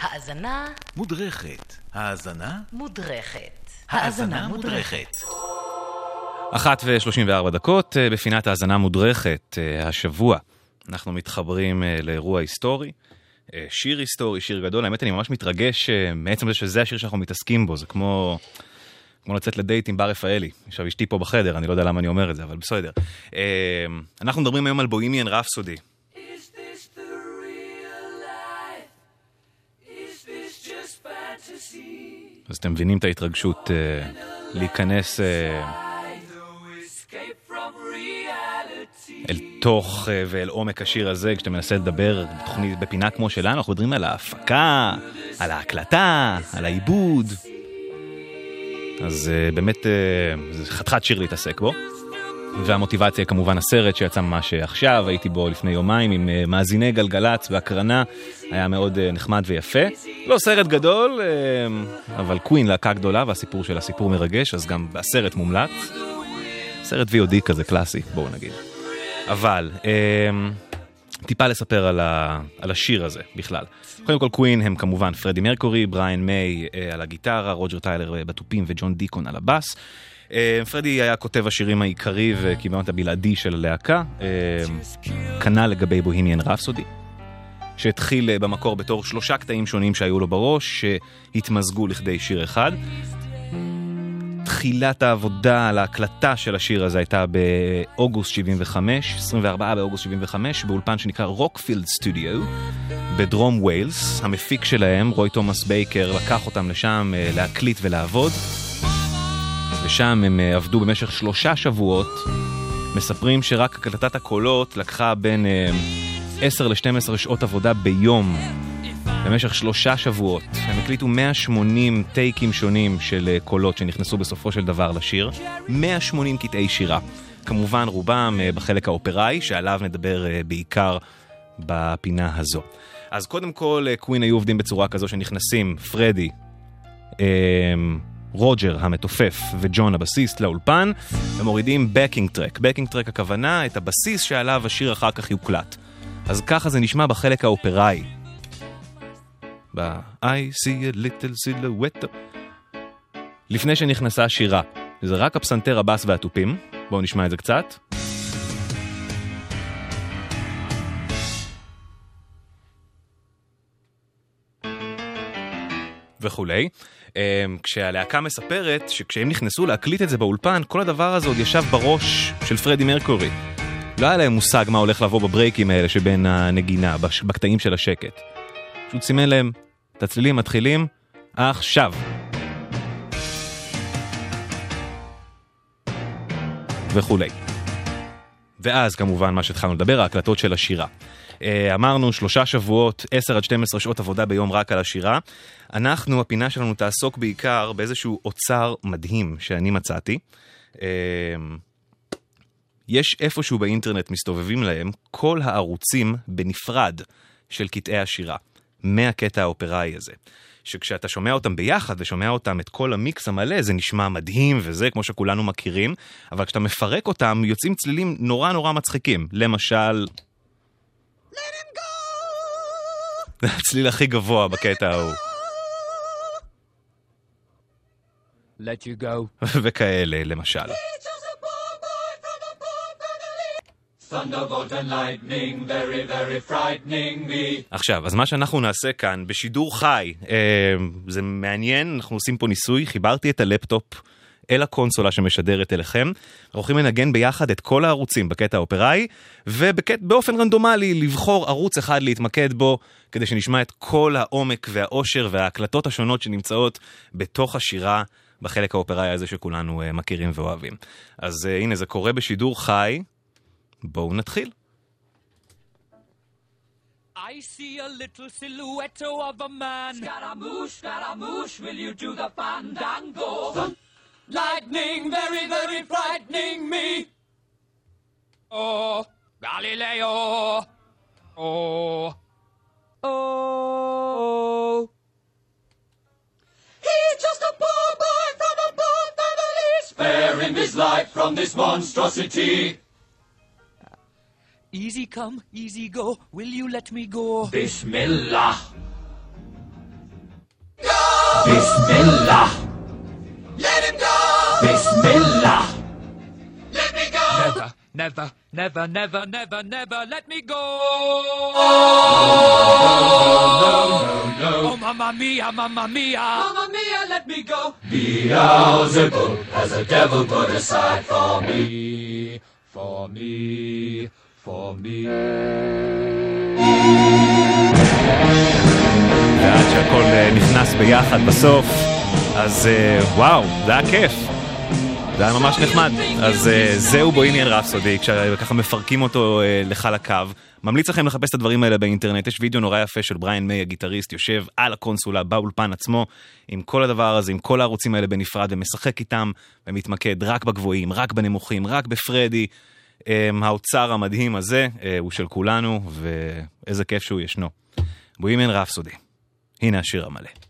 האזנה מודרכת. האזנה? מודרכת. האזנה מודרכת. אחת ושלושים וארבע דקות אה, בפינת האזנה מודרכת. אה, השבוע אנחנו מתחברים אה, לאירוע היסטורי. שיר היסטורי, שיר גדול. האמת, אני ממש מתרגש מעצם זה שזה השיר שאנחנו מתעסקים בו. זה כמו... כמו לצאת לדייט עם בר רפאלי. עכשיו אשתי פה בחדר, אני לא יודע למה אני אומר את זה, אבל בסדר. אנחנו מדברים היום על בוהימיאן רפסודי. אז אתם מבינים את ההתרגשות אה, להיכנס reality. אל תוך אה, ואל עומק השיר הזה, כשאתה מנסה לדבר בתוכנית, בפינה כמו שלנו, אנחנו מדברים על ההפקה, על ההקלטה, על העיבוד. אז אה, באמת, אה, זה חתיכת שיר להתעסק בו. והמוטיבציה כמובן הסרט שיצא ממש עכשיו, הייתי בו לפני יומיים עם אה, מאזיני גלגלצ והקרנה, היה מאוד אה, נחמד ויפה. לא סרט גדול, אה, אבל קווין להקה גדולה והסיפור של הסיפור מרגש, אז גם הסרט מומלץ. סרט VOD כזה קלאסי, בואו נגיד. אבל, אה, טיפה לספר על, ה, על השיר הזה בכלל. קודם כל קווין הם כמובן פרדי מרקורי, בריאן מיי אה, על הגיטרה, רוג'ר טיילר אה, בתופים וג'ון דיקון על הבאס. אה, פרדי היה כותב השירים העיקרי וכמעט הבלעדי של הלהקה, אה, כנ"ל לגבי Bohemian Rhapsody, שהתחיל אה, במקור בתור שלושה קטעים שונים שהיו לו בראש, שהתמזגו לכדי שיר אחד. תחילת העבודה על ההקלטה של השיר הזה הייתה באוגוסט 75, 24 באוגוסט 75, באולפן שנקרא רוקפילד סטודיו, בדרום ויילס. המפיק שלהם, רוי תומאס בייקר, לקח אותם לשם להקליט ולעבוד, ושם הם אה, עבדו במשך שלושה שבועות. מספרים שרק הקלטת הקולות לקחה בין אה, 10 ל-12 שעות עבודה ביום במשך שלושה שבועות. הם הקליטו 180 טייקים שונים של אה, קולות שנכנסו בסופו של דבר לשיר. 180 קטעי שירה. כמובן רובם אה, בחלק האופראי, שעליו נדבר אה, בעיקר בפינה הזו. אז קודם כל, אה, קווין היו עובדים בצורה כזו שנכנסים פרדי, אה, רוג'ר המתופף וג'ון הבסיסט לאולפן, ומורידים backing track. backing track הכוונה, את הבסיס שעליו השיר אחר כך יוקלט. אז ככה זה נשמע בחלק האופראי. ב-I see a little silhouette. לפני שנכנסה שירה, זה רק הפסנתר, הבאס והתופים. בואו נשמע את זה קצת. וכולי. אמ, כשהלהקה מספרת שכשהם נכנסו להקליט את זה באולפן, כל הדבר הזה עוד ישב בראש של פרדי מרקורי. לא היה להם מושג מה הולך לבוא בברייקים האלה שבין הנגינה, בקטעים של השקט. פשוט סימן להם, את הצלילים מתחילים עכשיו. וכולי. ואז כמובן מה שהתחלנו לדבר, ההקלטות של השירה. אה, אמרנו שלושה שבועות, 10 עד 12 שעות עבודה ביום רק על השירה. אנחנו, הפינה שלנו תעסוק בעיקר באיזשהו אוצר מדהים שאני מצאתי. אה, יש איפשהו באינטרנט מסתובבים להם כל הערוצים בנפרד של קטעי השירה, מהקטע האופראי הזה. שכשאתה שומע אותם ביחד ושומע אותם את כל המיקס המלא, זה נשמע מדהים וזה, כמו שכולנו מכירים, אבל כשאתה מפרק אותם, יוצאים צלילים נורא נורא מצחיקים. למשל... זה הצליל הכי גבוה בקטע ההוא. Let you go. וכאלה, למשל. Very, very. עכשיו, אז מה שאנחנו נעשה כאן, בשידור חי, אה, זה מעניין, אנחנו עושים פה ניסוי, חיברתי את הלפטופ אל הקונסולה שמשדרת אליכם, אנחנו הולכים לנגן ביחד את כל הערוצים בקטע האופראי, ובאופן רנדומלי לבחור ערוץ אחד להתמקד בו, כדי שנשמע את כל העומק והאושר וההקלטות השונות שנמצאות בתוך השירה. בחלק האופראי הזה שכולנו אה, מכירים ואוהבים. אז אה, הנה, זה קורה בשידור חי. בואו נתחיל. I see a little silhouette of a man. Scaramouche, Scaramouche, will you do the fandango? Lightning, very, very frightening me. Oh, Galileo. Oh. Oh. He's just a poor boy from a poor family, sparing his life from this monstrosity. Easy come, easy go. Will you let me go? Bismillah. Bismillah. Bismillah. Let me go. Never, never, never, never, never, never let me go. Oh, mamma mia, mamma mia. Mamma mia, let me go. Beelzebub has a devil put aside for me. For me, for me. ועד שהכל אה, נכנס ביחד בסוף, אז אה, וואו, זה היה כיף. זה היה ממש נחמד. אז אה, זהו בוהימיאן רפסודי, כשככה מפרקים אותו אה, לחלקיו. ממליץ לכם לחפש את הדברים האלה באינטרנט, יש וידאו נורא יפה של בריין מיי הגיטריסט, יושב על הקונסולה באולפן עצמו, עם כל הדבר הזה, עם כל הערוצים האלה בנפרד, ומשחק איתם, ומתמקד רק בגבוהים, רק בנמוכים, רק בפרדי. אה, האוצר המדהים הזה אה, הוא של כולנו, ואיזה כיף שהוא ישנו. בוהימיאן רפסודי. הנה השיר המלא.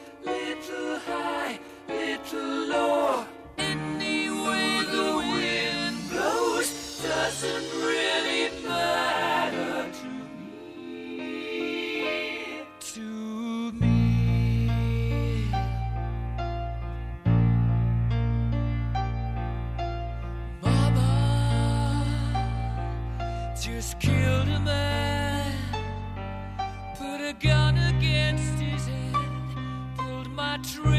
little high, little low. Any way the wind Blows doesn't really matter to me. to me. Mama just killed a man, put a gun against true.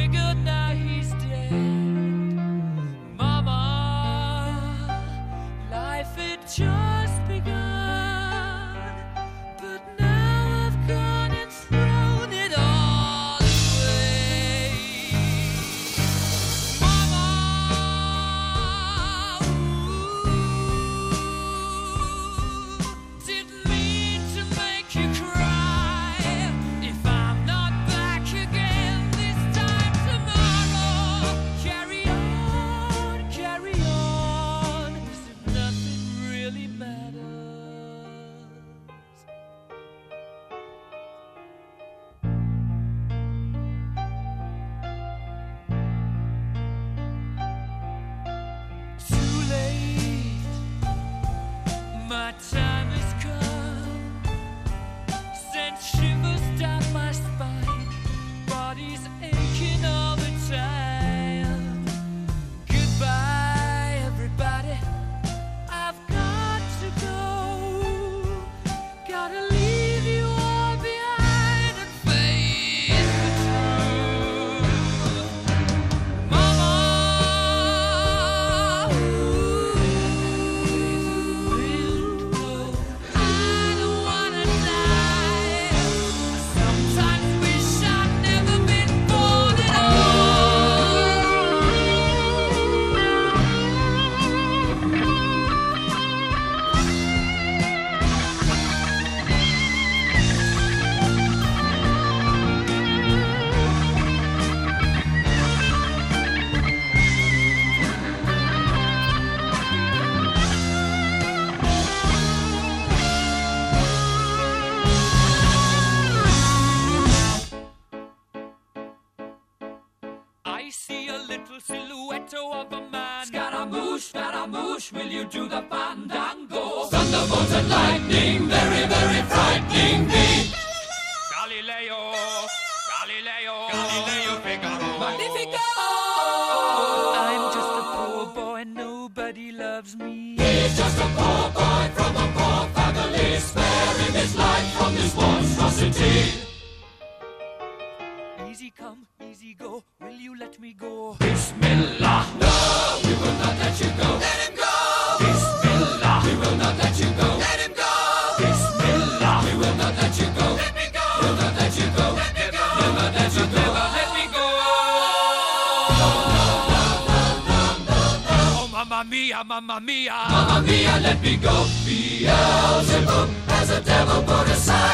Scaramouche, will you do the fandango? Thunderbolt and lightning, very, very frightening me. Galileo, Galileo, Galileo Figaro. Magnifico! I'm just a poor boy, nobody loves me. He's just a poor boy from a poor family, sparing his life from this monstrosity. Easy come, easy go, will you let me go? Bismillah, no, mamma mia. Mamma mia, let me go. Beelzebub has a devil put aside.